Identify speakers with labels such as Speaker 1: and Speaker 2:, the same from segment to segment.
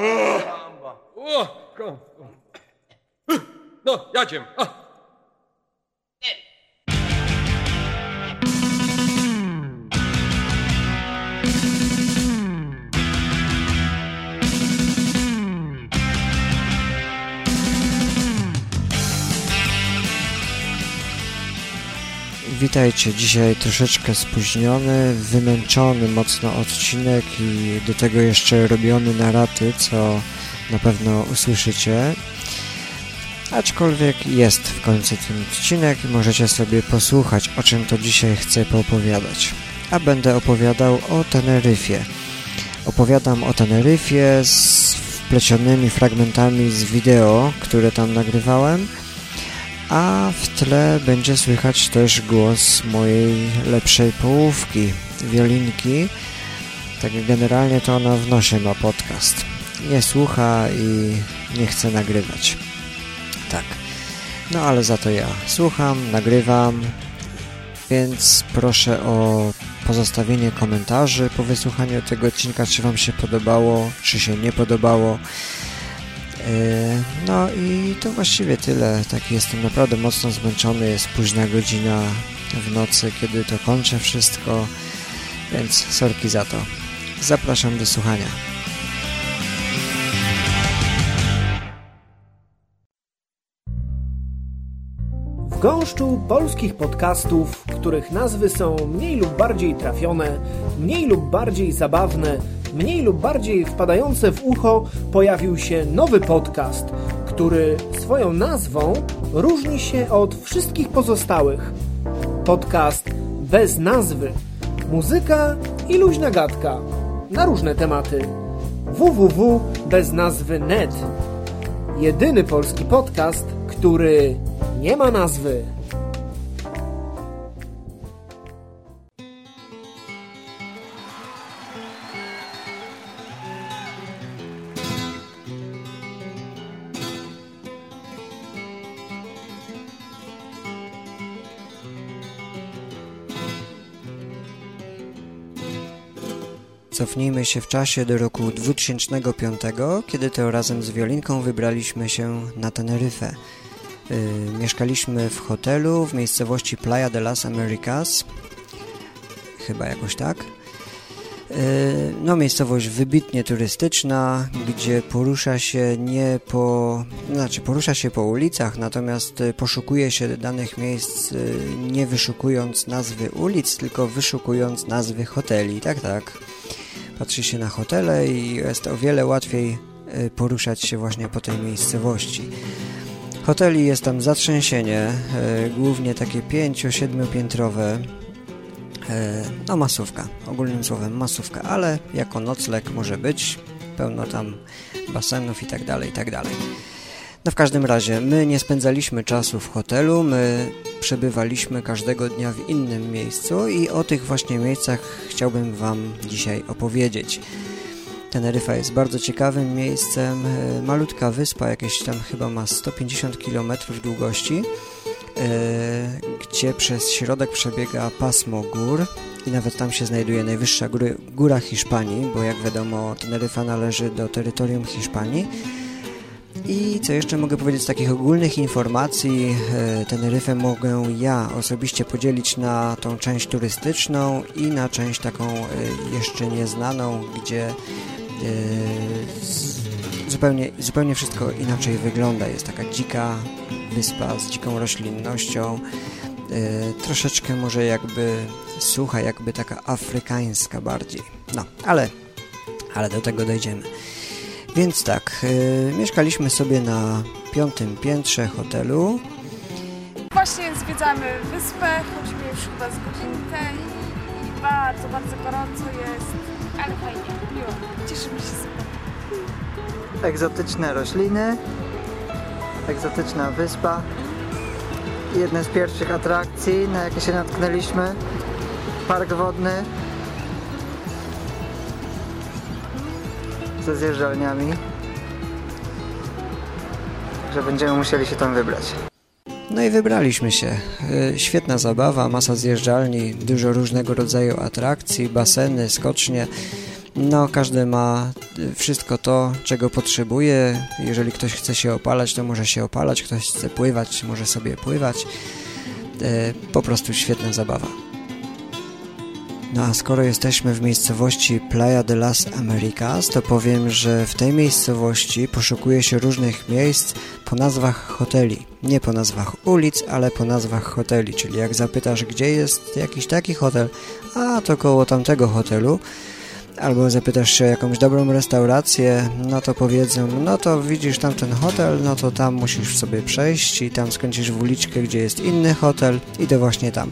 Speaker 1: Caramba! Oh, oh. No, ja ćem. Ah.
Speaker 2: Witajcie, dzisiaj troszeczkę spóźniony, wymęczony mocno odcinek i do tego jeszcze robiony na raty, co na pewno usłyszycie. Aczkolwiek jest w końcu ten odcinek i możecie sobie posłuchać, o czym to dzisiaj chcę poopowiadać. A będę opowiadał o Teneryfie. Opowiadam o Teneryfie z wplecionymi fragmentami z wideo, które tam nagrywałem – a w tle będzie słychać też głos mojej lepszej połówki, wiolinki. Tak generalnie to ona w nosie ma podcast. Nie słucha i nie chce nagrywać. Tak. No ale za to ja słucham, nagrywam, więc proszę o pozostawienie komentarzy po wysłuchaniu tego odcinka, czy Wam się podobało, czy się nie podobało. E, no i to właściwie tyle. Taki jestem naprawdę mocno zmęczony. Jest późna godzina w nocy, kiedy to kończę wszystko, więc sorki za to. Zapraszam do słuchania.
Speaker 3: W gąszczu polskich podcastów, których nazwy są mniej lub bardziej trafione, mniej lub bardziej zabawne, mniej lub bardziej wpadające w ucho, pojawił się nowy podcast, który swoją nazwą różni się od wszystkich pozostałych. Podcast bez nazwy, muzyka i luźna gadka na różne tematy. www bez nazwy net. Jedyny polski podcast, który nie ma nazwy.
Speaker 2: Cofnijmy się w czasie do roku 2005, kiedy to razem z Wiolinką wybraliśmy się na Teneryfę. Yy, mieszkaliśmy w hotelu w miejscowości Playa de las Americas, chyba jakoś tak. Yy, no, miejscowość wybitnie turystyczna, gdzie porusza się nie po, znaczy porusza się po ulicach, natomiast y, poszukuje się danych miejsc y, nie wyszukując nazwy ulic, tylko wyszukując nazwy hoteli. Tak, tak patrzy się na hotele i jest o wiele łatwiej y, poruszać się właśnie po tej miejscowości. Hoteli jest tam zatrzęsienie, y, głównie takie 5-7 piętrowe, y, no masówka, ogólnym słowem masówka, ale jako nocleg może być, pełno tam basenów i tak dalej, i tak dalej. No w każdym razie, my nie spędzaliśmy czasu w hotelu, my przebywaliśmy każdego dnia w innym miejscu i o tych właśnie miejscach chciałbym Wam dzisiaj opowiedzieć. Teneryfa jest bardzo ciekawym miejscem, e, malutka wyspa, jakieś tam chyba ma 150 km długości, e, gdzie przez środek przebiega pasmo gór i nawet tam się znajduje najwyższa góry, góra Hiszpanii, bo jak wiadomo Teneryfa należy do terytorium Hiszpanii i co jeszcze mogę powiedzieć z takich ogólnych informacji? E, Teneryfę mogę ja osobiście podzielić na tą część turystyczną i na część taką e, jeszcze nieznaną, gdzie e, zupełnie, zupełnie wszystko inaczej wygląda. Jest taka dzika wyspa z dziką roślinnością, troszeczkę może jakby sucha, jakby taka afrykańska bardziej. No, ale, ale do tego dojdziemy. Więc tak, yy, mieszkaliśmy sobie na piątym piętrze hotelu.
Speaker 4: Właśnie zwiedzamy wyspę, chodzimy już chyba z godzinkę i, i bardzo, bardzo gorąco jest, ale fajnie, miło, cieszymy się super.
Speaker 5: Egzotyczne rośliny, egzotyczna wyspa. Jedne z pierwszych atrakcji, na jakie się natknęliśmy. Park wodny, ze zjeżdżalniami. Że będziemy musieli się tam wybrać.
Speaker 2: No i wybraliśmy się. E, świetna zabawa, masa zjeżdżalni, dużo różnego rodzaju atrakcji, baseny, skocznie. No, każdy ma y, wszystko to, czego potrzebuje. Jeżeli ktoś chce się opalać, to może się opalać, ktoś chce pływać, może sobie pływać. E, po prostu świetna zabawa. No a skoro jesteśmy w miejscowości Playa de las Americas, to powiem, że w tej miejscowości poszukuje się różnych miejsc po nazwach hoteli. Nie po nazwach ulic, ale po nazwach hoteli, czyli jak zapytasz, gdzie jest jakiś taki hotel, a to koło tamtego hotelu, albo zapytasz się o jakąś dobrą restaurację, no to powiedzą, no to widzisz tam ten hotel, no to tam musisz sobie przejść i tam skręcisz w uliczkę, gdzie jest inny hotel i to właśnie tam.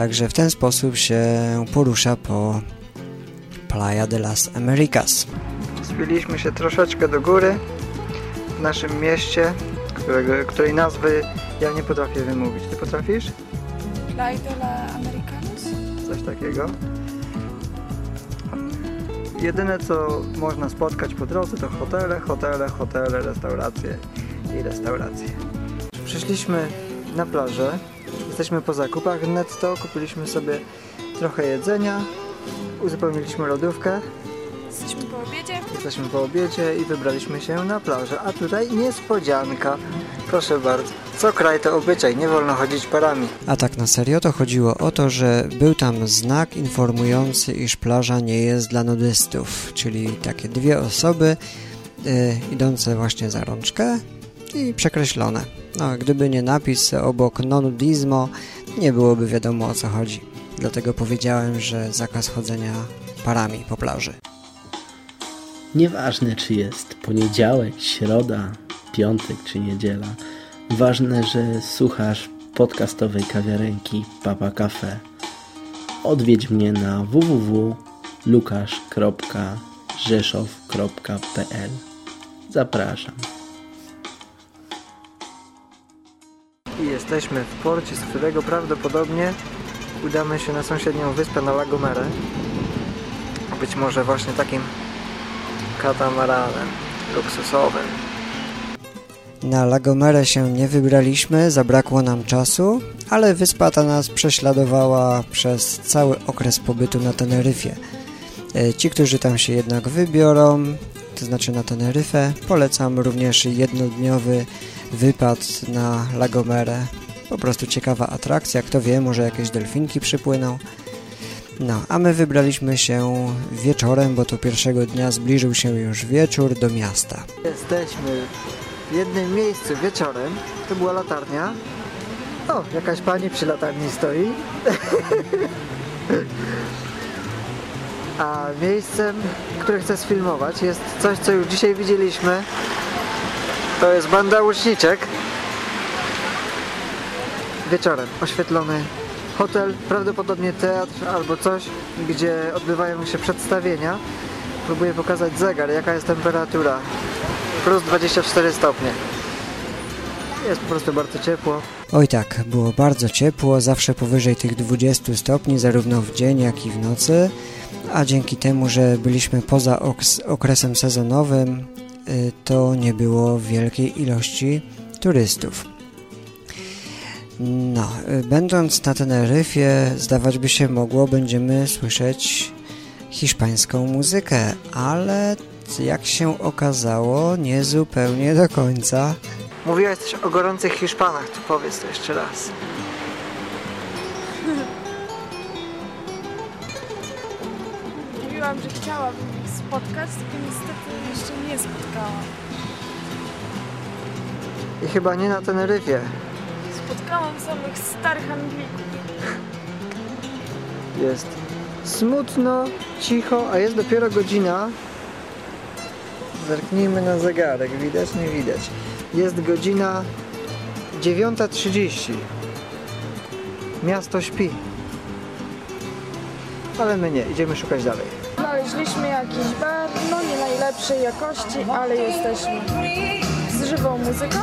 Speaker 2: Także w ten sposób się porusza po Playa de las Americas.
Speaker 5: Zbiliśmy się troszeczkę do góry w naszym mieście, którego, której nazwy ja nie potrafię wymówić. Ty potrafisz?
Speaker 4: Playa de la Americanos?
Speaker 5: Coś takiego. Jedyne co można spotkać po drodze to hotele, hotele, hotele, restauracje i restauracje. Przyszliśmy na plażę. Jesteśmy po zakupach netto, kupiliśmy sobie trochę jedzenia, uzupełniliśmy lodówkę,
Speaker 4: Jesteśmy po obiedzie.
Speaker 5: jesteśmy po obiedzie i wybraliśmy się na plażę. A tutaj niespodzianka. Proszę bardzo. Co kraj to obyczaj, nie wolno chodzić parami.
Speaker 2: A tak na serio to chodziło o to, że był tam znak informujący, iż plaża nie jest dla nudystów, czyli takie dwie osoby y, idące właśnie za rączkę i przekreślone. No, gdyby nie napis obok no nudizmo, nie byłoby wiadomo o co chodzi. Dlatego powiedziałem, że zakaz chodzenia parami po plaży.
Speaker 1: Nieważne, czy jest poniedziałek, środa, piątek czy niedziela. Ważne, że słuchasz podcastowej kawiarenki Papa Cafe. Odwiedź mnie na www.lukasz.rzeszow.pl Zapraszam.
Speaker 5: I jesteśmy w porcie, z którego prawdopodobnie udamy się na sąsiednią wyspę na Lagomere. Być może właśnie takim katamaranem luksusowym.
Speaker 2: Na Lagomere się nie wybraliśmy, zabrakło nam czasu, ale wyspa ta nas prześladowała przez cały okres pobytu na Teneryfie. E, Ci, którzy tam się jednak wybiorą, to znaczy na Teneryfę, polecam również jednodniowy wypad na Lagomere. Po prostu ciekawa atrakcja, kto wie, może jakieś delfinki przypłyną. No, a my wybraliśmy się wieczorem, bo to pierwszego dnia zbliżył się już wieczór do miasta.
Speaker 5: Jesteśmy w jednym miejscu wieczorem. To była latarnia. O, jakaś pani przy latarni stoi. A miejscem, które chcę sfilmować jest coś, co już dzisiaj widzieliśmy. To jest banda łuczniczek. Wieczorem oświetlony hotel, prawdopodobnie teatr albo coś, gdzie odbywają się przedstawienia. Próbuję pokazać zegar, jaka jest temperatura. Plus 24 stopnie. Jest po prostu bardzo ciepło.
Speaker 2: Oj tak, było bardzo ciepło, zawsze powyżej tych 20 stopni, zarówno w dzień, jak i w nocy, a dzięki temu, że byliśmy poza okresem sezonowym, to nie było wielkiej ilości turystów. No, y, będąc na Teneryfie, zdawać by się mogło, będziemy słyszeć hiszpańską muzykę, ale jak się okazało, nie zupełnie do końca.
Speaker 5: Mówiłaś coś o gorących Hiszpanach, to powiedz to jeszcze raz.
Speaker 4: Mówiłam, że chciałabym spotkać, tylko niestety jeszcze nie spotkałam.
Speaker 5: I chyba nie na Teneryfie.
Speaker 4: Spotkałam samych starych Anglików.
Speaker 5: Jest smutno, cicho, a jest dopiero godzina. Zerknijmy na zegarek, widać, nie widać. Jest godzina 9.30. Miasto śpi. Ale my nie, idziemy szukać dalej.
Speaker 4: Znaleźliśmy jakiś bar, no nie najlepszej jakości, ale jesteśmy z żywą muzyką.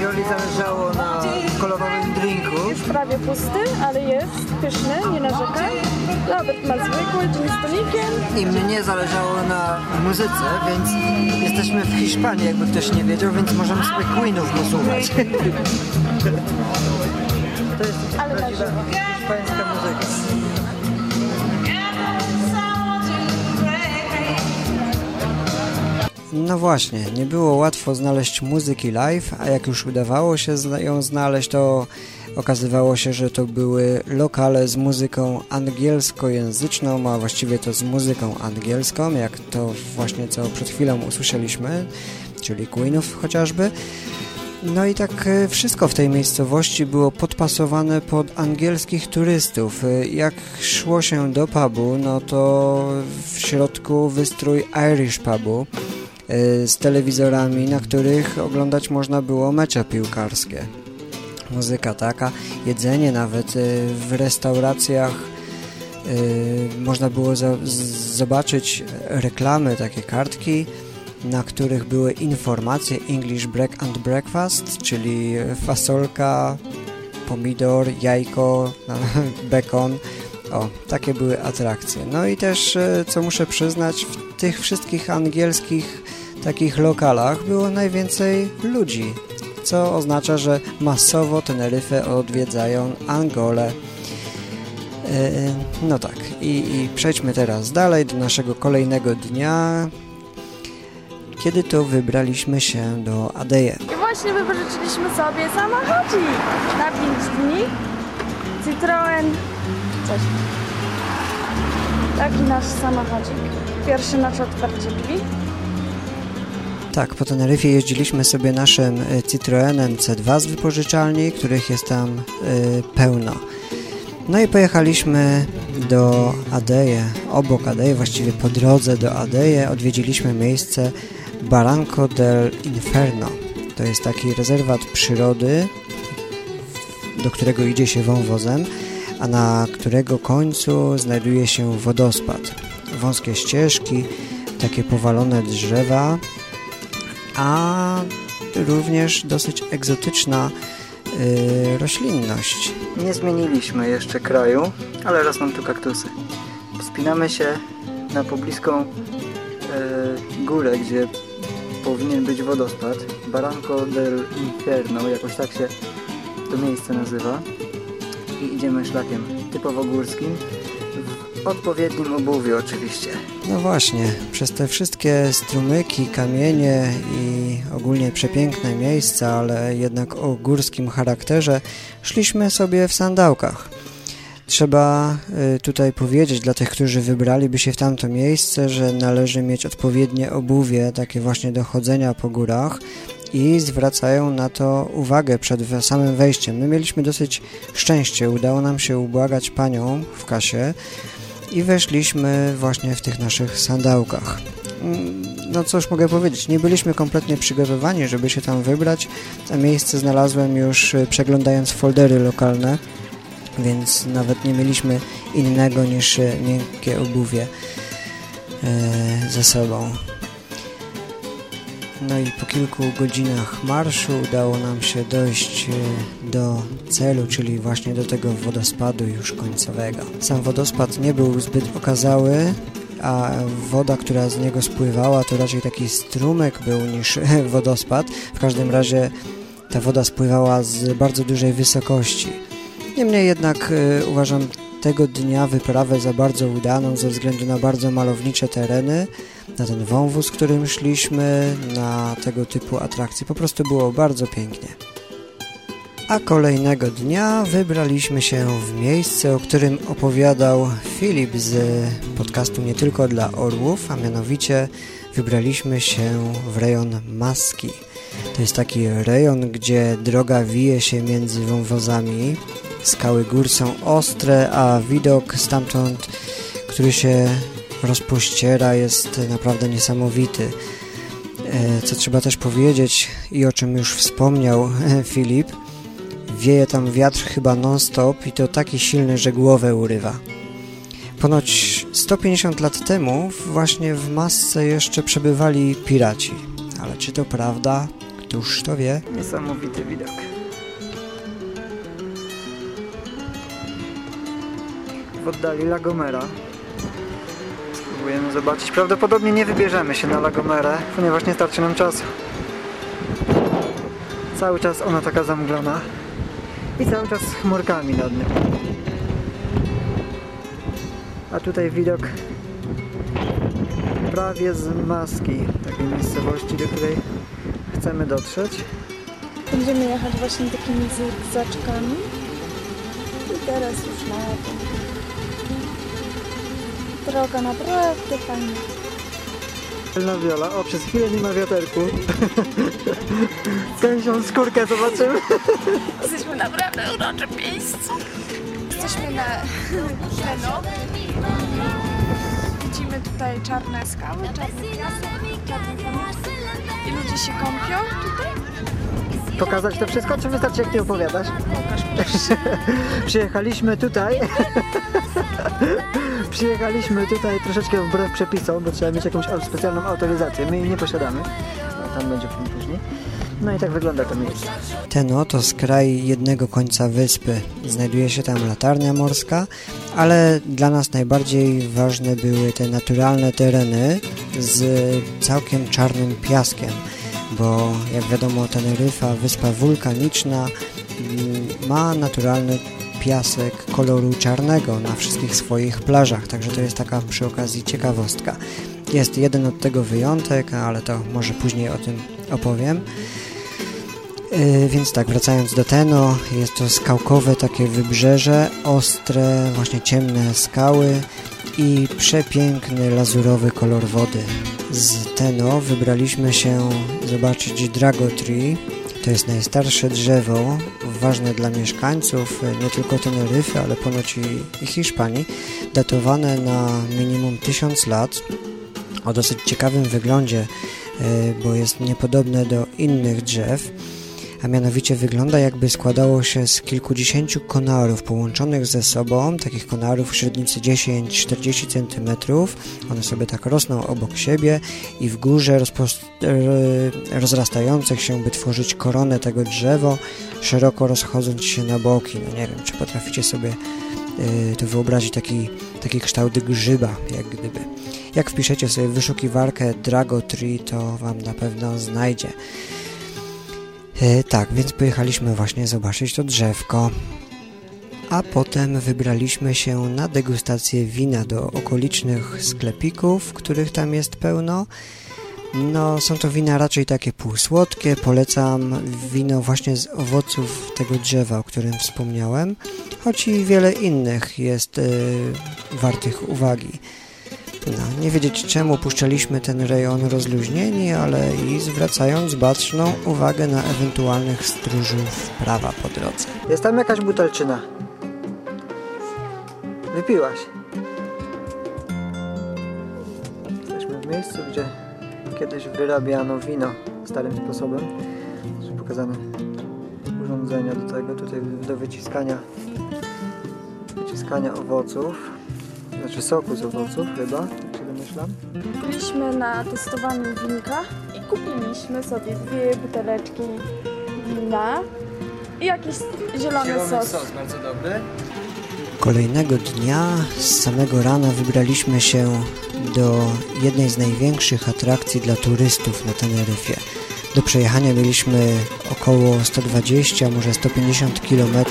Speaker 5: Joli zależało na kolorowym drinku.
Speaker 4: Już prawie pusty, ale jest pyszny, nie narzekaj. Robert ma zwykły, gin z tonikiem.
Speaker 5: I mnie zależało na muzyce, więc jesteśmy w Hiszpanii, jakby ktoś nie wiedział, więc możemy sobie Queenów posłuchać. To jest prawdziwa hiszpańska muzyka.
Speaker 2: No właśnie, nie było łatwo znaleźć muzyki live, a jak już udawało się ją znaleźć, to okazywało się, że to były lokale z muzyką angielskojęzyczną, a właściwie to z muzyką angielską, jak to właśnie co przed chwilą usłyszeliśmy, czyli Queenów chociażby. No i tak e, wszystko w tej miejscowości było podpasowane pod angielskich turystów. E, jak szło się do pubu, no to w środku wystrój Irish pubu z telewizorami, na których oglądać można było mecze piłkarskie. Muzyka taka, jedzenie nawet w restauracjach można było zobaczyć reklamy, takie kartki na których były informacje English Break and Breakfast, czyli fasolka, pomidor, jajko, bekon. O, takie były atrakcje. No i też, co muszę przyznać, w tych wszystkich angielskich takich lokalach było najwięcej ludzi, co oznacza, że masowo Teneryfę odwiedzają Angolę. E, no tak, I, i przejdźmy teraz dalej do naszego kolejnego dnia, kiedy to wybraliśmy się do Adeje.
Speaker 4: I właśnie wypożyczyliśmy sobie samochodzik na 5 dni. Citroen, coś. Taki nasz samochodzik. Pierwszy nasz otwarcie drzwi.
Speaker 2: Tak, po Teneryfie jeździliśmy sobie naszym e, Citroenem C2 z wypożyczalni, których jest tam y, pełno. No i pojechaliśmy do Adeje, obok Adeje, właściwie po drodze do Adeje odwiedziliśmy miejsce Barranco del Inferno. To jest taki rezerwat przyrody, do którego idzie się wąwozem, a na którego końcu znajduje się wodospad. Wąskie ścieżki, takie powalone drzewa, a również dosyć egzotyczna yy, roślinność.
Speaker 5: Nie zmieniliśmy jeszcze kraju, ale rosną tu kaktusy. Wspinamy się na pobliską yy, górę, gdzie powinien być wodospad. Barranco del Inferno, jakoś tak się to miejsce nazywa. I idziemy szlakiem typowo górskim, odpowiednim obuwiu oczywiście.
Speaker 2: No właśnie, przez te wszystkie strumyki, kamienie i ogólnie przepiękne miejsca, ale jednak o górskim charakterze, szliśmy sobie w sandałkach. Trzeba y, tutaj powiedzieć dla tych, którzy wybraliby się w tamto miejsce, że należy mieć odpowiednie obuwie, takie właśnie do chodzenia po górach i zwracają na to uwagę przed samym wejściem. My mieliśmy dosyć szczęście, udało nam się ubłagać panią w kasie i weszliśmy właśnie w tych naszych sandałkach. Mm, no cóż mogę powiedzieć, nie byliśmy kompletnie przygotowani, żeby się tam wybrać, a miejsce znalazłem już y, przeglądając foldery lokalne więc nawet nie mieliśmy innego niż e, miękkie obuwie e, ze sobą. No i po kilku godzinach marszu udało nam się dojść e, do celu, czyli właśnie do tego wodospadu już końcowego. Sam wodospad nie był zbyt okazały, a woda, która z niego spływała, to raczej taki strumyk był niż wodospad. W każdym razie ta woda spływała z bardzo dużej wysokości. Niemniej jednak y, uważam tego dnia wyprawę za bardzo udaną ze względu na bardzo malownicze tereny, na ten wąwóz, którym szliśmy, na tego typu atrakcje. Po prostu było bardzo pięknie. A kolejnego dnia wybraliśmy się w miejsce, o którym opowiadał Filip z podcastu Nie Tylko dla Orłów, a mianowicie wybraliśmy się w rejon Maski. To jest taki rejon, gdzie droga wije się między wąwozami, Skały gór są ostre, a widok stamtąd, który się rozpościera, jest naprawdę niesamowity. E, co trzeba też powiedzieć i o czym już wspomniał Filip, wieje tam wiatr chyba non-stop i to taki silny, że głowę urywa. Ponoć 150 lat temu właśnie w masce jeszcze przebywali piraci. Ale czy to prawda? Któż to wie?
Speaker 5: Niesamowity widok. oddali Lagomera. Spróbujemy zobaczyć. Prawdopodobnie nie wybierzemy się na Lagomerę, ponieważ nie starczy nam czasu. Cały czas ona taka zamglona i cały czas z chmurkami nad nią. A tutaj widok prawie z Maski, takiej miejscowości, do której chcemy dotrzeć.
Speaker 4: Będziemy jechać właśnie takimi zygzaczkami. I teraz już na. Droga naprawdę fajna.
Speaker 5: Na wiola. O, przez chwilę nie ma wiaterku. Gęsią skórkę zobaczymy.
Speaker 4: Jesteśmy naprawdę uroczym miejscu. Jesteśmy na Leno. Widzimy tutaj czarne skały, czarny piasek, czarny. I ludzie się kąpią tutaj.
Speaker 5: Pokazać to wszystko, czy wystarczy jak nie opowiadasz?
Speaker 4: Pokaż
Speaker 5: Przyjechaliśmy tutaj. Przyjechaliśmy tutaj troszeczkę wbrew przepisom, bo trzeba mieć jakąś specjalną autoryzację. My jej nie posiadamy. No, tam będzie później. No i tak wygląda to miejsce.
Speaker 2: Teno to skraj jednego końca wyspy. Znajduje się tam latarnia morska, ale dla nas najbardziej ważne były te naturalne tereny z całkiem czarnym piaskiem, bo jak wiadomo Teneryfa, wyspa wulkaniczna, mm, ma naturalny piasek koloru czarnego na wszystkich swoich plażach, także to jest taka przy okazji ciekawostka. Jest jeden od tego wyjątek, ale to może później o tym opowiem. Yy, więc tak, wracając do Teno, jest to skałkowe takie wybrzeże, ostre, właśnie ciemne skały i przepiękny lazurowy kolor wody. Z Teno wybraliśmy się zobaczyć Drago Tree. To jest najstarsze drzewo, ważne dla mieszkańców yy, nie tylko Teneryfy, ale ponoć i, i Hiszpanii, datowane na minimum 1000 lat, o dosyć ciekawym wyglądzie, yy, bo jest niepodobne do innych drzew a mianowicie wygląda jakby składało się z kilkudziesięciu konarów połączonych ze sobą, takich konarów średnicy 10-40 cm. One sobie tak rosną obok siebie i w górze rozrastających się, by tworzyć koronę tego drzewo, szeroko rozchodząc się na boki. No nie wiem, czy potraficie sobie y, to wyobrazić taki, taki kształt grzyba, jak gdyby. Jak wpiszecie sobie wyszukiwarkę Drago Tree, to Wam na pewno znajdzie. E, tak, więc pojechaliśmy właśnie zobaczyć to drzewko. A potem wybraliśmy się na degustację wina do okolicznych sklepików, których tam jest pełno. No, są to wina raczej takie półsłodkie. Polecam wino właśnie z owoców tego drzewa, o którym wspomniałem, choć i wiele innych jest y, wartych uwagi. Nie wiedzieć czemu puszczaliśmy ten rejon rozluźnieni, ale i zwracając baczną uwagę na ewentualnych stróżów prawa po drodze.
Speaker 5: Jest tam jakaś butelczyna. Wypiłaś. Jesteśmy w miejscu, gdzie kiedyś wyrabiano wino starym sposobem. Są pokazane urządzenia do tego, tutaj do wyciskania wyciskania owoców. Znaczy soku z owoców chyba, tak się domyślam.
Speaker 4: Byliśmy na testowaniu winka i kupiliśmy sobie dwie buteleczki wina i jakiś zielony, sos.
Speaker 5: bardzo dobry.
Speaker 2: Kolejnego dnia z samego rana wybraliśmy się do jednej z największych atrakcji dla turystów na Teneryfie. Do przejechania mieliśmy około 120, może 150 km,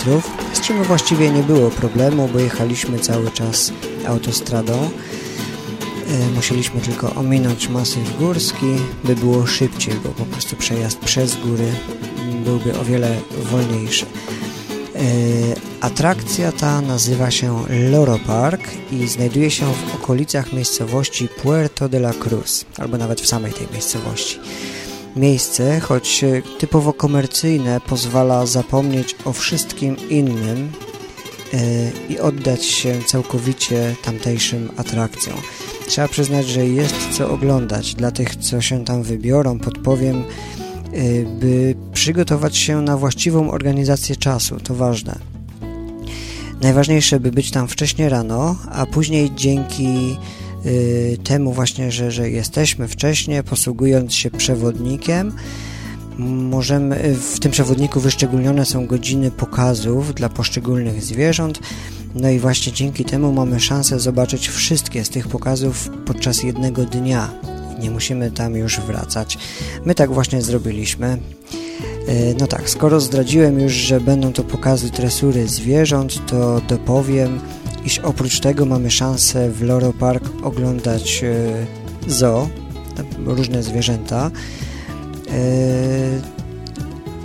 Speaker 2: z czym właściwie nie było problemu, bo jechaliśmy cały czas autostradą. E, Musieliśmy tylko ominąć masyw górski, by było szybciej, bo po prostu przejazd przez góry byłby o wiele wolniejszy. E, Atrakcja ta nazywa się Loro Park i znajduje się w okolicach miejscowości Puerto de la Cruz, albo nawet w samej tej miejscowości. Miejsce, choć typowo komercyjne, pozwala zapomnieć o wszystkim innym i oddać się całkowicie tamtejszym atrakcjom. Trzeba przyznać, że jest co oglądać. Dla tych, co się tam wybiorą, podpowiem, e, by przygotować się na właściwą organizację czasu. To ważne. Najważniejsze, by być tam wcześnie rano, a później dzięki y, temu właśnie, że, że jesteśmy wcześnie, posługując się przewodnikiem, możemy, w tym przewodniku wyszczególnione są godziny pokazów dla poszczególnych zwierząt, no i właśnie dzięki temu mamy szansę zobaczyć wszystkie z tych pokazów podczas jednego dnia. Nie musimy tam już wracać. My tak właśnie zrobiliśmy. E, No tak, skoro zdradziłem już, że będą to pokazy tresury zwierząt, to dopowiem, iż oprócz tego mamy szansę w Loro Park oglądać e, zoo, różne zwierzęta,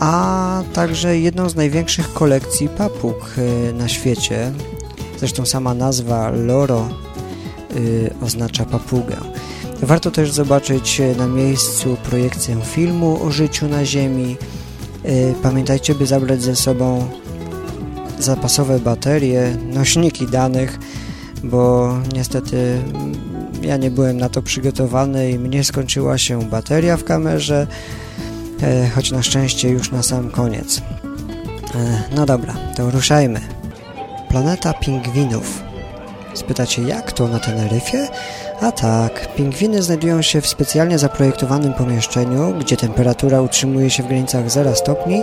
Speaker 2: a także jedną z największych kolekcji papug na świecie. Zresztą sama nazwa Loro oznacza papugę. Warto też zobaczyć na miejscu projekcję filmu o życiu na Ziemi. Pamiętajcie, by zabrać ze sobą zapasowe baterie, nośniki danych, bo niestety ja nie byłem na to przygotowany i mnie skończyła się bateria w kamerze, e, choć na szczęście już na sam koniec. E, no dobra, to ruszajmy. Planeta pingwinów. Spytacie, jak to na Teneryfie? A tak, pingwiny znajdują się w specjalnie zaprojektowanym pomieszczeniu, gdzie temperatura utrzymuje się w granicach 0 stopni,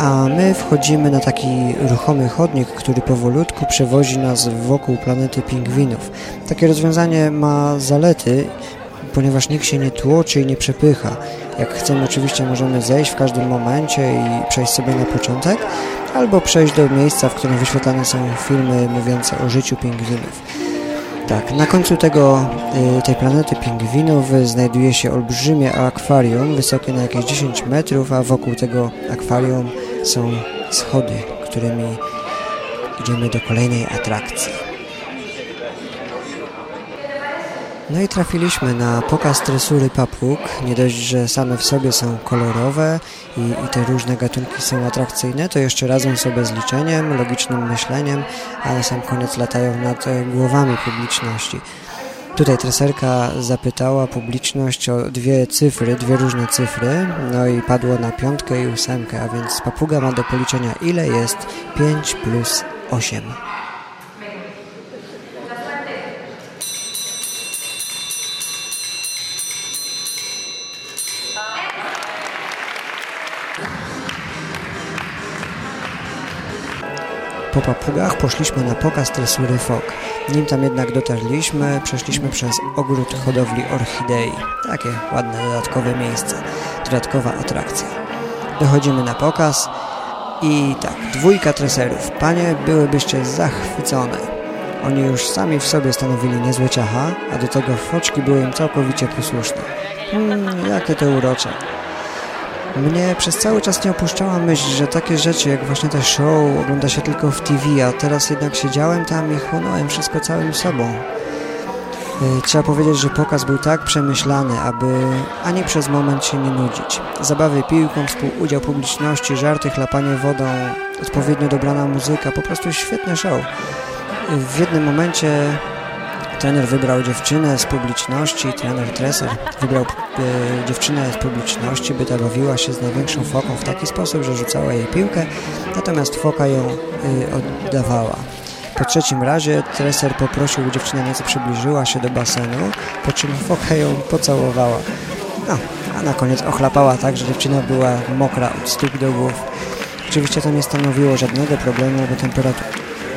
Speaker 2: a my wchodzimy na taki ruchomy chodnik, który powolutku przewozi nas wokół planety pingwinów. Takie rozwiązanie ma zalety, ponieważ nikt się nie tłoczy i nie przepycha. Jak chcemy, oczywiście możemy zejść w każdym momencie i przejść sobie na początek, albo przejść do miejsca, w którym wyświetlane są filmy mówiące o życiu pingwinów. Tak, na końcu tego, y, tej planety pingwinów znajduje się olbrzymie akwarium, wysokie na jakieś 10 metrów, a wokół tego akwarium są schody, którymi idziemy do kolejnej atrakcji. No i trafiliśmy na pokaz tresury papug. Nie dość, że same w sobie są kolorowe i, i, te różne gatunki są atrakcyjne, to jeszcze razem sobie z liczeniem, logicznym myśleniem, a na sam koniec latają nad głowami publiczności. Tutaj treserka zapytała publiczność o dwie cyfry, dwie różne cyfry, no i padło na piątkę i ósemkę, a więc papuga ma do policzenia ile jest 5 plus 8. Po papugach poszliśmy na pokaz tresury fok. Nim tam jednak dotarliśmy, przeszliśmy przez ogród hodowli orchidei. Takie ładne, dodatkowe miejsce, dodatkowa atrakcja. Dochodzimy na pokaz i tak, dwójka treserów. Panie, byłybyście zachwycone. Oni już sami w sobie stanowili niezłe ciacha, a do tego foczki były im całkowicie posłuszne. Hmm, jakie to urocze. Mnie przez cały czas nie opuszczała myśl, że takie rzeczy jak właśnie te show ogląda się tylko w TV, a teraz jednak siedziałem tam i chłonąłem wszystko całym sobą. E, trzeba powiedzieć, że pokaz był tak przemyślany, aby ani przez moment się nie nudzić. Zabawy piłką, współudział publiczności, żarty, chlapanie wodą, odpowiednio dobrana muzyka, po prostu świetny show. W jednym momencie Trener wybrał dziewczynę z publiczności, trener Treser wybrał e, dziewczynę z publiczności, by ta bawiła się z największą foką w taki sposób, że rzucała jej piłkę, natomiast foka ją e, oddawała. Po trzecim razie treser poprosił, by dziewczyna nieco przybliżyła się do basenu, po czym foka ją pocałowała. No, a na koniec ochlapała tak, że dziewczyna była mokra od stóp do głów. Oczywiście to nie stanowiło żadnego problemu, bo temperatura...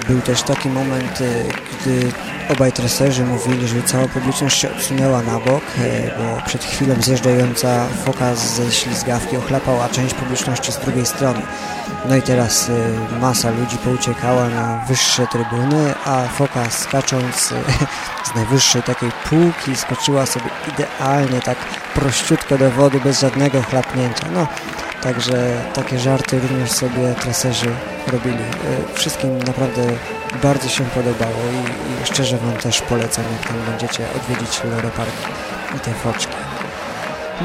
Speaker 2: Był też taki moment, e, gdy Obaj treserzy mówili, że cała publiczność się odsunęła na bok, e, bo przed chwilą zjeżdżająca foka ze ślizgawki ochlapała część publiczności z drugiej strony. No i teraz e, masa ludzi pouciekała na wyższe trybuny, a foka skacząc e, z najwyższej takiej półki skoczyła sobie idealnie tak prościutko do wody bez żadnego chlapnięcia. No, Także takie żarty również sobie traserzy robili. E, wszystkim naprawdę bardzo się podobało i, i szczerze Wam też polecam, jak tam będziecie odwiedzić Loro i te foczki.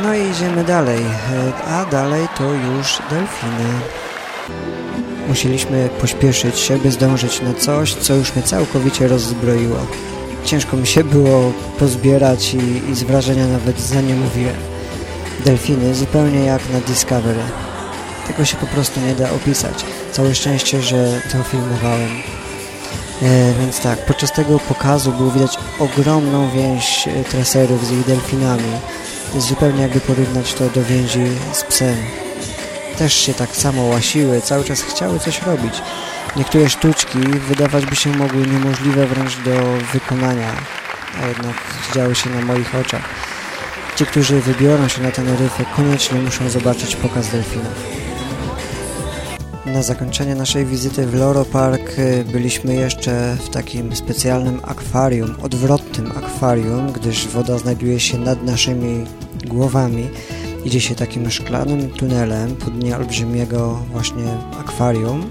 Speaker 2: No i idziemy dalej, e, a dalej to już delfiny. Musieliśmy pośpieszyć się, by zdążyć na coś, co już mnie całkowicie rozzbroiło. Ciężko mi się było pozbierać i, i z wrażenia nawet za nie mówiłem delfiny zupełnie jak na Discovery. Tego się po prostu nie da opisać. Całe szczęście, że to filmowałem. E, więc tak, podczas tego pokazu było widać ogromną więź e, traserów z ich delfinami. Zupełnie jakby porównać to do więzi z psem. Też się tak samo łasiły, cały czas chciały coś robić. Niektóre sztuczki wydawać by się mogły niemożliwe wręcz do wykonania, a jednak działy się na moich oczach. Ci, którzy wybiorą się na Teneryfę, koniecznie muszą zobaczyć pokaz delfinów. Na zakończenie naszej wizyty w Loro Park y, byliśmy jeszcze w takim specjalnym akwarium, odwrotnym akwarium, gdyż woda znajduje się nad naszymi głowami. Idzie się takim szklanym tunelem po dnie olbrzymiego właśnie akwarium,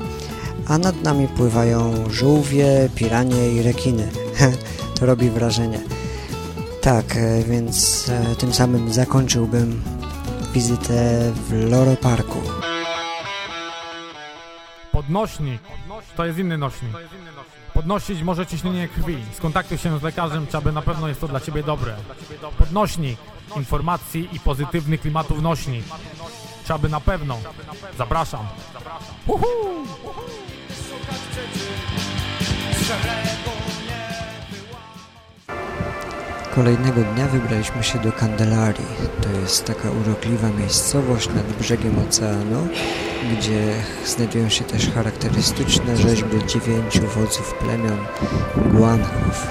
Speaker 2: a nad nami pływają żółwie, piranie i rekiny. to robi wrażenie. Tak, e, więc e, tym samym zakończyłbym wizytę w Loro Parku.
Speaker 6: Podnośnik to jest inny nośnik. Podnosić może ciśnienie krwi. Skontaktuj się z lekarzem, czy aby na pewno jest to dla Ciebie dobre. Podnośnik informacji i pozytywnych klimatów nośnik. Czy aby na pewno. Zapraszam. Uhu!
Speaker 2: Kolejnego dnia wybraliśmy się do Candelarii. To jest taka urokliwa miejscowość nad brzegiem oceanu, gdzie znajdują się też charakterystyczne rzeźby dziewięciu wodzów plemion Guanchów.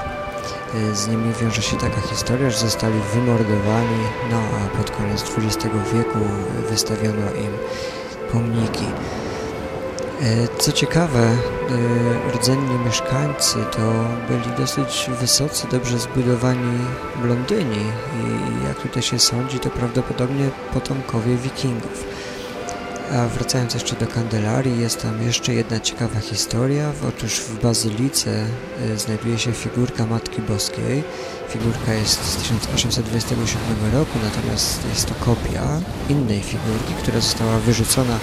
Speaker 2: Z nimi wiąże się taka historia, że zostali wymordowani, no a pod koniec XX wieku wystawiono im pomniki. E, co ciekawe, e, rdzenni mieszkańcy to byli dosyć wysocy, dobrze zbudowani blondyni i jak tutaj się sądzi, to prawdopodobnie potomkowie wikingów. A wracając jeszcze do Kandelarii, jest tam jeszcze jedna ciekawa historia. Otóż w Bazylice e, znajduje się figurka Matki Boskiej. Figurka jest z 1827 roku, natomiast jest to kopia innej figurki, która została wyrzucona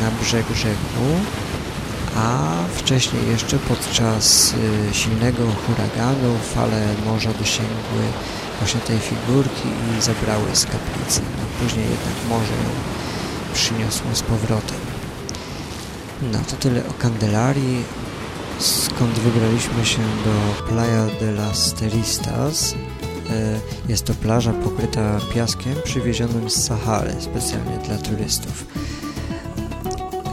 Speaker 2: na brzeg rzeku, a wcześniej jeszcze podczas y, silnego huraganu fale morza dosięgły właśnie tej figurki i zabrały z kaplicy. No, później jednak morze ją przyniosło z powrotem. No to tyle o Candelarii, skąd wybraliśmy się do Playa de las Teristas. Y, jest to plaża pokryta piaskiem przywiezionym z Sahary specjalnie dla turystów.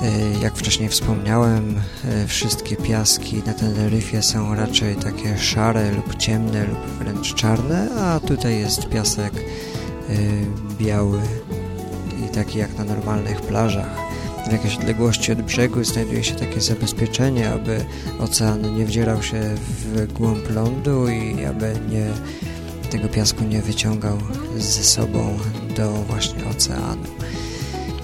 Speaker 2: E, jak wcześniej wspomniałem, e, wszystkie piaski na Teneryfie są raczej takie szare lub ciemne lub wręcz czarne, a tutaj jest piasek e, biały i taki jak na normalnych plażach. W jakiejś odległości od brzegu znajduje się takie zabezpieczenie, aby ocean nie wdzierał się w głąb lądu i aby nie, tego piasku nie wyciągał ze sobą do właśnie oceanu.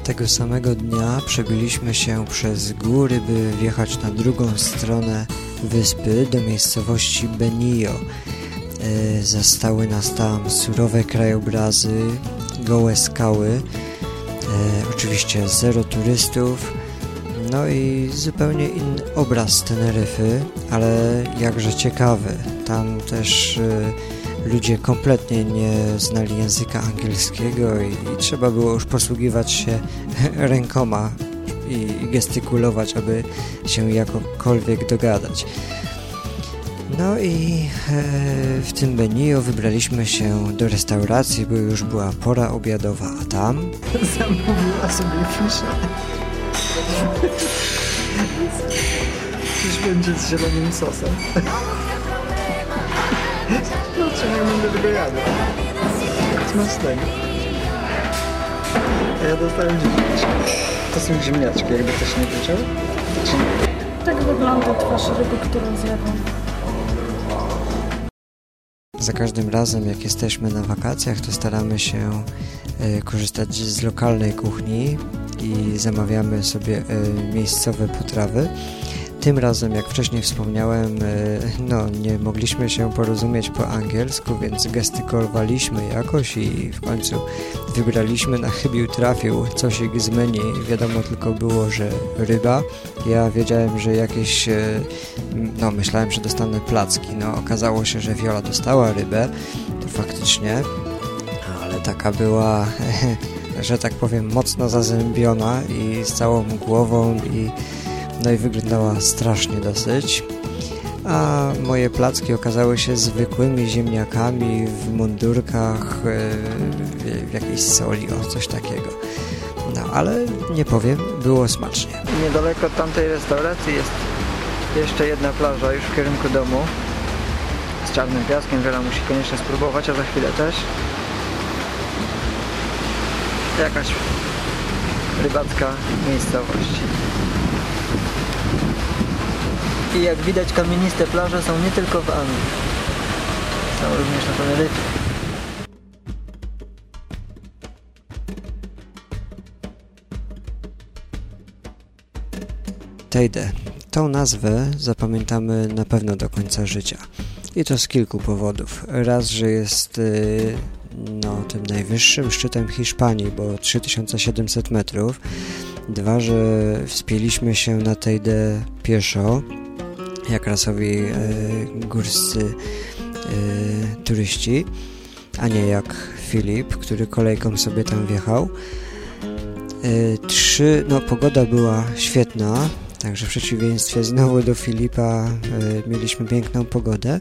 Speaker 2: Tego samego dnia przebyliśmy się przez góry, by wjechać na drugą stronę wyspy do miejscowości Benio. E, zastały nas tam surowe krajobrazy, gołe skały, e, oczywiście zero turystów, no i zupełnie inny obraz Teneryfy, ale jakże ciekawy. Tam też e, ludzie kompletnie nie znali języka angielskiego i, i trzeba było już posługiwać się rękoma i, i gestykulować, aby się jakokolwiek dogadać. No i e, w tym Benio wybraliśmy się do restauracji, bo już była pora obiadowa, a tam...
Speaker 5: Zamówiła sobie fiszę. Czyż będzie z zielonym sosem. No, czy nie będę tego jadł. Smacznego. A ja dostałem ziemniaczki. To są ziemniaczki, jakby ktoś nie wiedział.
Speaker 4: Tak wygląda twarz ryby, którą zjadłam.
Speaker 2: Za każdym razem, jak jesteśmy na wakacjach, to staramy się y, korzystać z lokalnej kuchni i zamawiamy sobie y, miejscowe potrawy. Tym razem, jak wcześniej wspomniałem, e, no nie mogliśmy się porozumieć po angielsku, więc gestykulowaliśmy jakoś i w końcu wybraliśmy na chybił trafił coś z menu. Wiadomo tylko było, że ryba. Ja wiedziałem, że jakieś, e, no myślałem, że dostanę placki. No okazało się, że Viola dostała rybę, to faktycznie, ale taka była, że tak powiem, mocno zazębiona i z całą głową i no i wyglądała strasznie dosyć. A moje placki okazały się zwykłymi ziemniakami w mundurkach, e, w jakiejś soli, o coś takiego. No ale nie powiem, było smacznie.
Speaker 5: Niedaleko tamtej restauracji jest jeszcze jedna plaża już w kierunku domu z czarnym piaskiem. Wiele musi koniecznie spróbować, a za chwilę też. Jakaś rybacka miejscowość. I jak widać kamieniste plaże są nie tylko w Anglii. Są również na Teneryfie.
Speaker 2: Tejde. Tą nazwę zapamiętamy na pewno do końca życia. I to z kilku powodów. Raz, że jest y, no, tym najwyższym szczytem Hiszpanii, bo 3700 metrów. Dwa, że wspięliśmy się na Tejde pieszo, jak rasowi y, górscy y, turyści, a nie jak Filip, który kolejką sobie tam wjechał. Trzy, no pogoda była świetna, Także w przeciwieństwie znowu do Filipa y, mieliśmy piękną pogodę.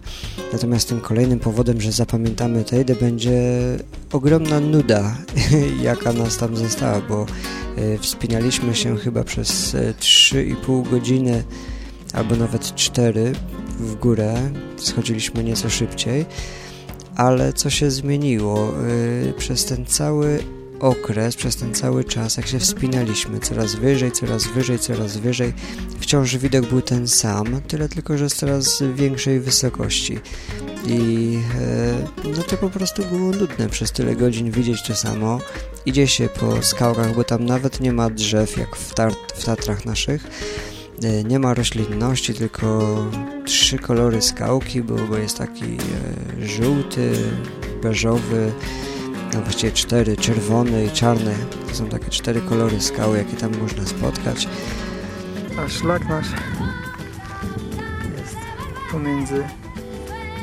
Speaker 2: Natomiast tym kolejnym powodem, że zapamiętamy Tejdę będzie ogromna nuda, jaka nas tam została, bo y, wspinaliśmy się chyba przez 3,5 godziny albo nawet 4 w górę. Schodziliśmy nieco szybciej. Ale co się zmieniło? Y, przez ten cały okres, przez ten cały czas, jak się wspinaliśmy coraz wyżej, coraz wyżej, coraz wyżej, wciąż widok był ten sam, tyle tylko, że z coraz większej wysokości. I e, no to po prostu było nudne przez tyle godzin widzieć to samo. Idzie się po skałkach, bo tam nawet nie ma drzew, jak w, w Tatrach naszych. E, nie ma roślinności, tylko trzy kolory skałki, bo, bo jest taki e, żółty, beżowy, no właściwie cztery, czerwony i czarny. To są takie cztery kolory skały, jakie tam można spotkać.
Speaker 5: A szlak nasz jest pomiędzy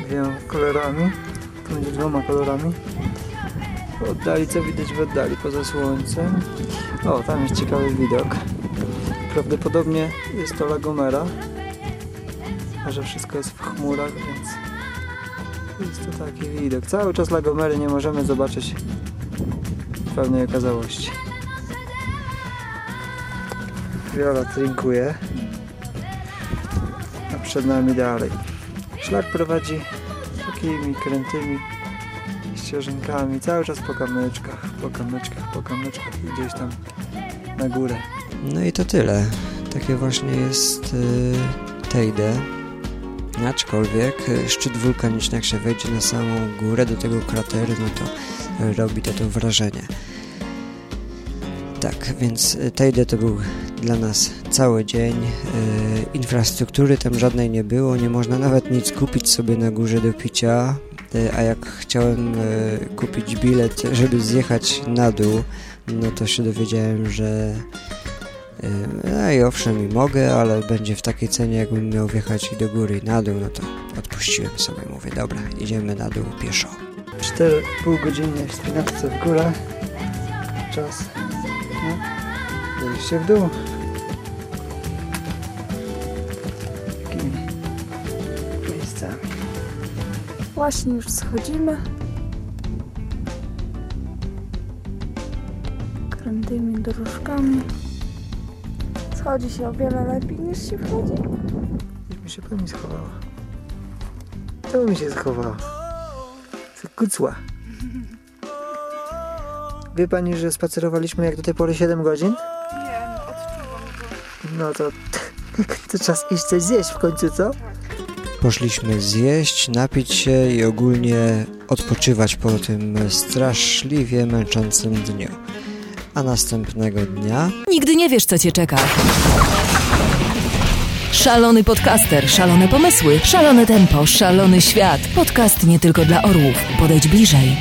Speaker 5: dwiema kolorami, pomiędzy dwoma kolorami. W oddali, co widać w oddali, poza słońcem. O, tam jest ciekawy widok. Prawdopodobnie jest to Lagomera, a że wszystko jest w chmurach, więc jest to taki widok. Cały czas Lagomery nie możemy zobaczyć w pełnej okazałości. Wiola trinkuje. A przed nami dalej. Szlak prowadzi takimi krętymi ścieżynkami. Cały czas po kamyczkach, po kamyczkach, po kamyczkach i gdzieś tam na górę.
Speaker 2: No i to tyle. Takie właśnie jest yy, Tejde. Aczkolwiek e, szczyt wulkaniczny, jak się wejdzie na samą górę do tego krateru, no to robi to, to wrażenie. Tak, więc e, Tejde to był dla nas cały dzień. E, infrastruktury tam żadnej nie było, nie można nawet nic kupić sobie na górze do picia, a jak chciałem kupić bilet, żeby zjechać na dół, no to się dowiedziałem, że no i owszem, i mogę, ale będzie w takiej cenie, jakbym miał wjechać i do góry i na dół, no to odpuściłem sobie. Mówię, dobra, idziemy na dół pieszo.
Speaker 5: 4,5 godzinnej wspinaczce w górę. Czas no, zejście w dół. Takimi miejscami.
Speaker 4: Właśnie już schodzimy. Krętymi dróżkami. Schodzi się o wiele lepiej niż się wchodzi.
Speaker 5: Gdzieś mi się pani schowała. Co mi się schowała? Kucła. Wie pani, że spacerowaliśmy jak do tej pory 7 godzin?
Speaker 4: Nie, no odczuwam
Speaker 5: No to, to czas iść coś zjeść w końcu, co?
Speaker 2: Poszliśmy zjeść, napić się i ogólnie odpoczywać po tym straszliwie męczącym dniu a następnego dnia...
Speaker 7: Nigdy nie wiesz, co cię czeka. Szalony podcaster, szalone pomysły, szalone tempo, szalony świat. Podcast nie tylko dla orłów. Podejdź bliżej.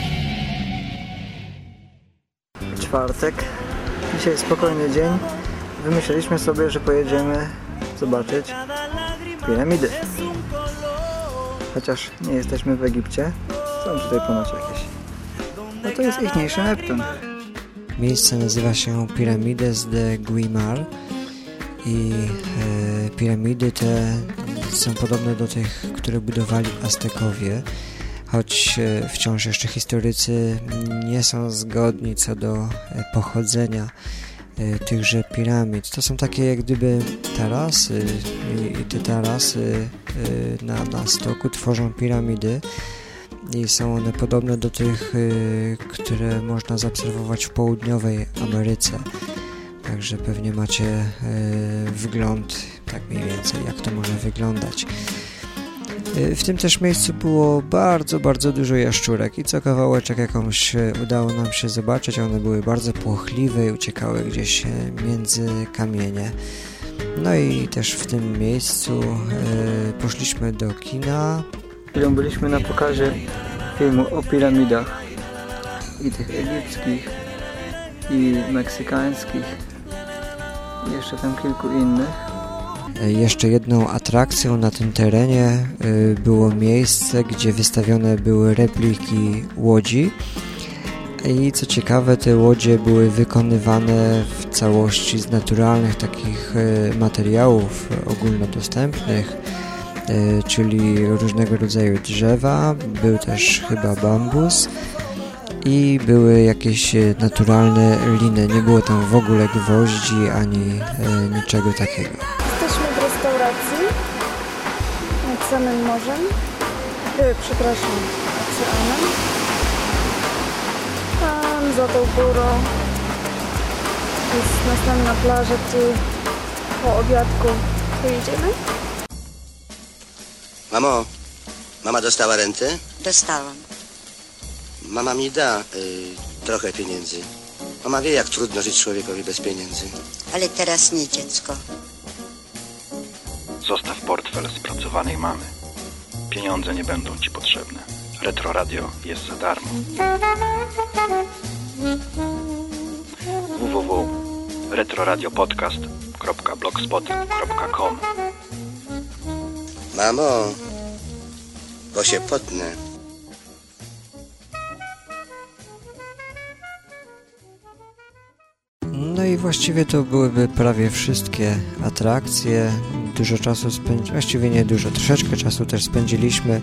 Speaker 5: Czwartek. Dzisiaj spokojny dzień. Wymyśliliśmy sobie, że pojedziemy zobaczyć piramidy. Chociaż nie jesteśmy w Egipcie. Są tutaj ponoć jakieś. No to jest ichniejszy Neptun.
Speaker 2: Miejsce nazywa się Pyramides de Guimar i e, piramidy te są podobne do tych, które budowali Aztekowie, choć e, wciąż jeszcze historycy nie są zgodni co do e, pochodzenia e, tychże piramid. To są takie jak gdyby tarasy i, i te tarasy e, na, na stoku tworzą piramidy i są one podobne do tych, y, które można zaobserwować w południowej Ameryce. Także pewnie macie e, wgląd, tak mniej więcej, jak to może wyglądać. E, w tym też miejscu było bardzo, bardzo dużo jaszczurek i co kawałeczek jakąś udało nam się zobaczyć. One były bardzo płochliwe i uciekały gdzieś między kamienie. No i też w tym miejscu poszliśmy do kina.
Speaker 5: Chwilą byliśmy na pokazie filmu o piramidach i tych egipskich i meksykańskich i jeszcze tam kilku innych.
Speaker 2: E, jeszcze jedną atrakcją na tym terenie e, było miejsce, gdzie wystawione były repliki łodzi i co ciekawe, te łodzie były wykonywane w całości z naturalnych takich e, materiałów ogólnodostępnych, czyli różnego rodzaju drzewa, był też chyba bambus i były jakieś e, naturalne liny. Nie było tam w ogóle gwoździ ani niczego takiego.
Speaker 4: Jesteśmy w restauracji nad samym morzem. przepraszam, oceanem za tą górą. Jest następna plaża, gdzie po obiadku pojedziemy.
Speaker 8: Mamo, mama dostała rentę?
Speaker 9: Dostałam.
Speaker 8: Mama mi da y, trochę pieniędzy. Mama wie, jak trudno żyć człowiekowi bez pieniędzy.
Speaker 9: Ale teraz nie, dziecko.
Speaker 10: Zostaw portfel spracowanej mamy. Pieniądze nie będą ci potrzebne. Retro Radio jest za darmo www.retroradiopodcast.blogspot.com
Speaker 8: Mamo, bo się potnę.
Speaker 2: No i właściwie to byłyby prawie wszystkie atrakcje. Dużo czasu spędziliśmy, właściwie nie dużo, troszeczkę czasu też spędziliśmy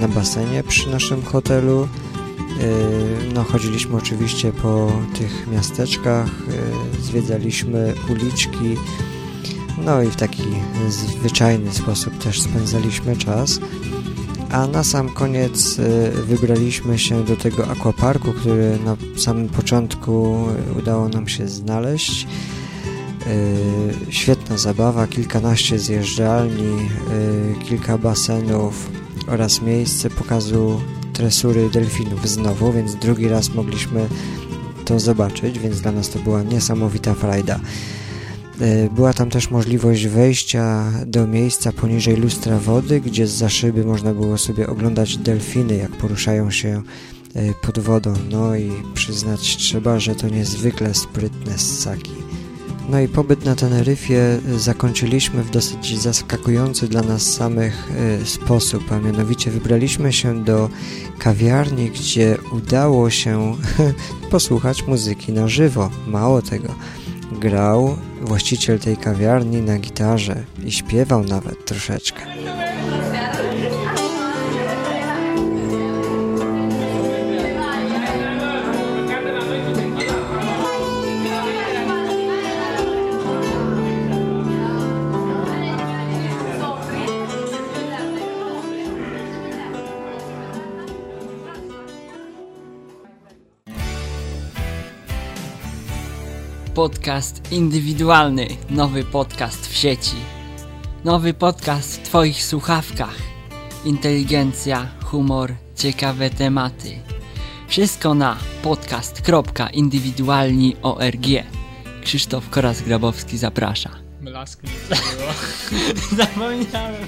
Speaker 2: na basenie przy naszym hotelu. Yy, no, chodziliśmy oczywiście po tych miasteczkach, yy, zwiedzaliśmy uliczki, no i w taki zwyczajny sposób też spędzaliśmy czas. A na sam koniec yy, wybraliśmy się do tego aquaparku, który na samym początku udało nam się znaleźć. Świetna zabawa, kilkanaście zjeżdżalni, kilka basenów oraz miejsce pokazu tresury delfinów znowu, więc drugi raz mogliśmy to zobaczyć, więc dla nas to była niesamowita frajda. E, była tam też możliwość wejścia do miejsca poniżej lustra wody, gdzie z za szyby można było sobie oglądać delfiny, jak poruszają się e, pod wodą. No i przyznać trzeba, że to niezwykle sprytne ssaki. No i pobyt na Teneryfie zakończyliśmy w dosyć zaskakujący dla nas samych e, sposób, a mianowicie wybraliśmy się do kawiarni, gdzie udało się posłuchać muzyki na żywo. Mało tego, grał właściciel tej kawiarni na gitarze i śpiewał nawet troszeczkę.
Speaker 11: Podcast indywidualny, nowy podcast w sieci. Nowy podcast w Twoich słuchawkach. Inteligencja, humor, ciekawe tematy. Wszystko na podcast.indywidualni.org. Krzysztof Koras-Grabowski zaprasza.
Speaker 12: Mlask nie było. Zapomniałem.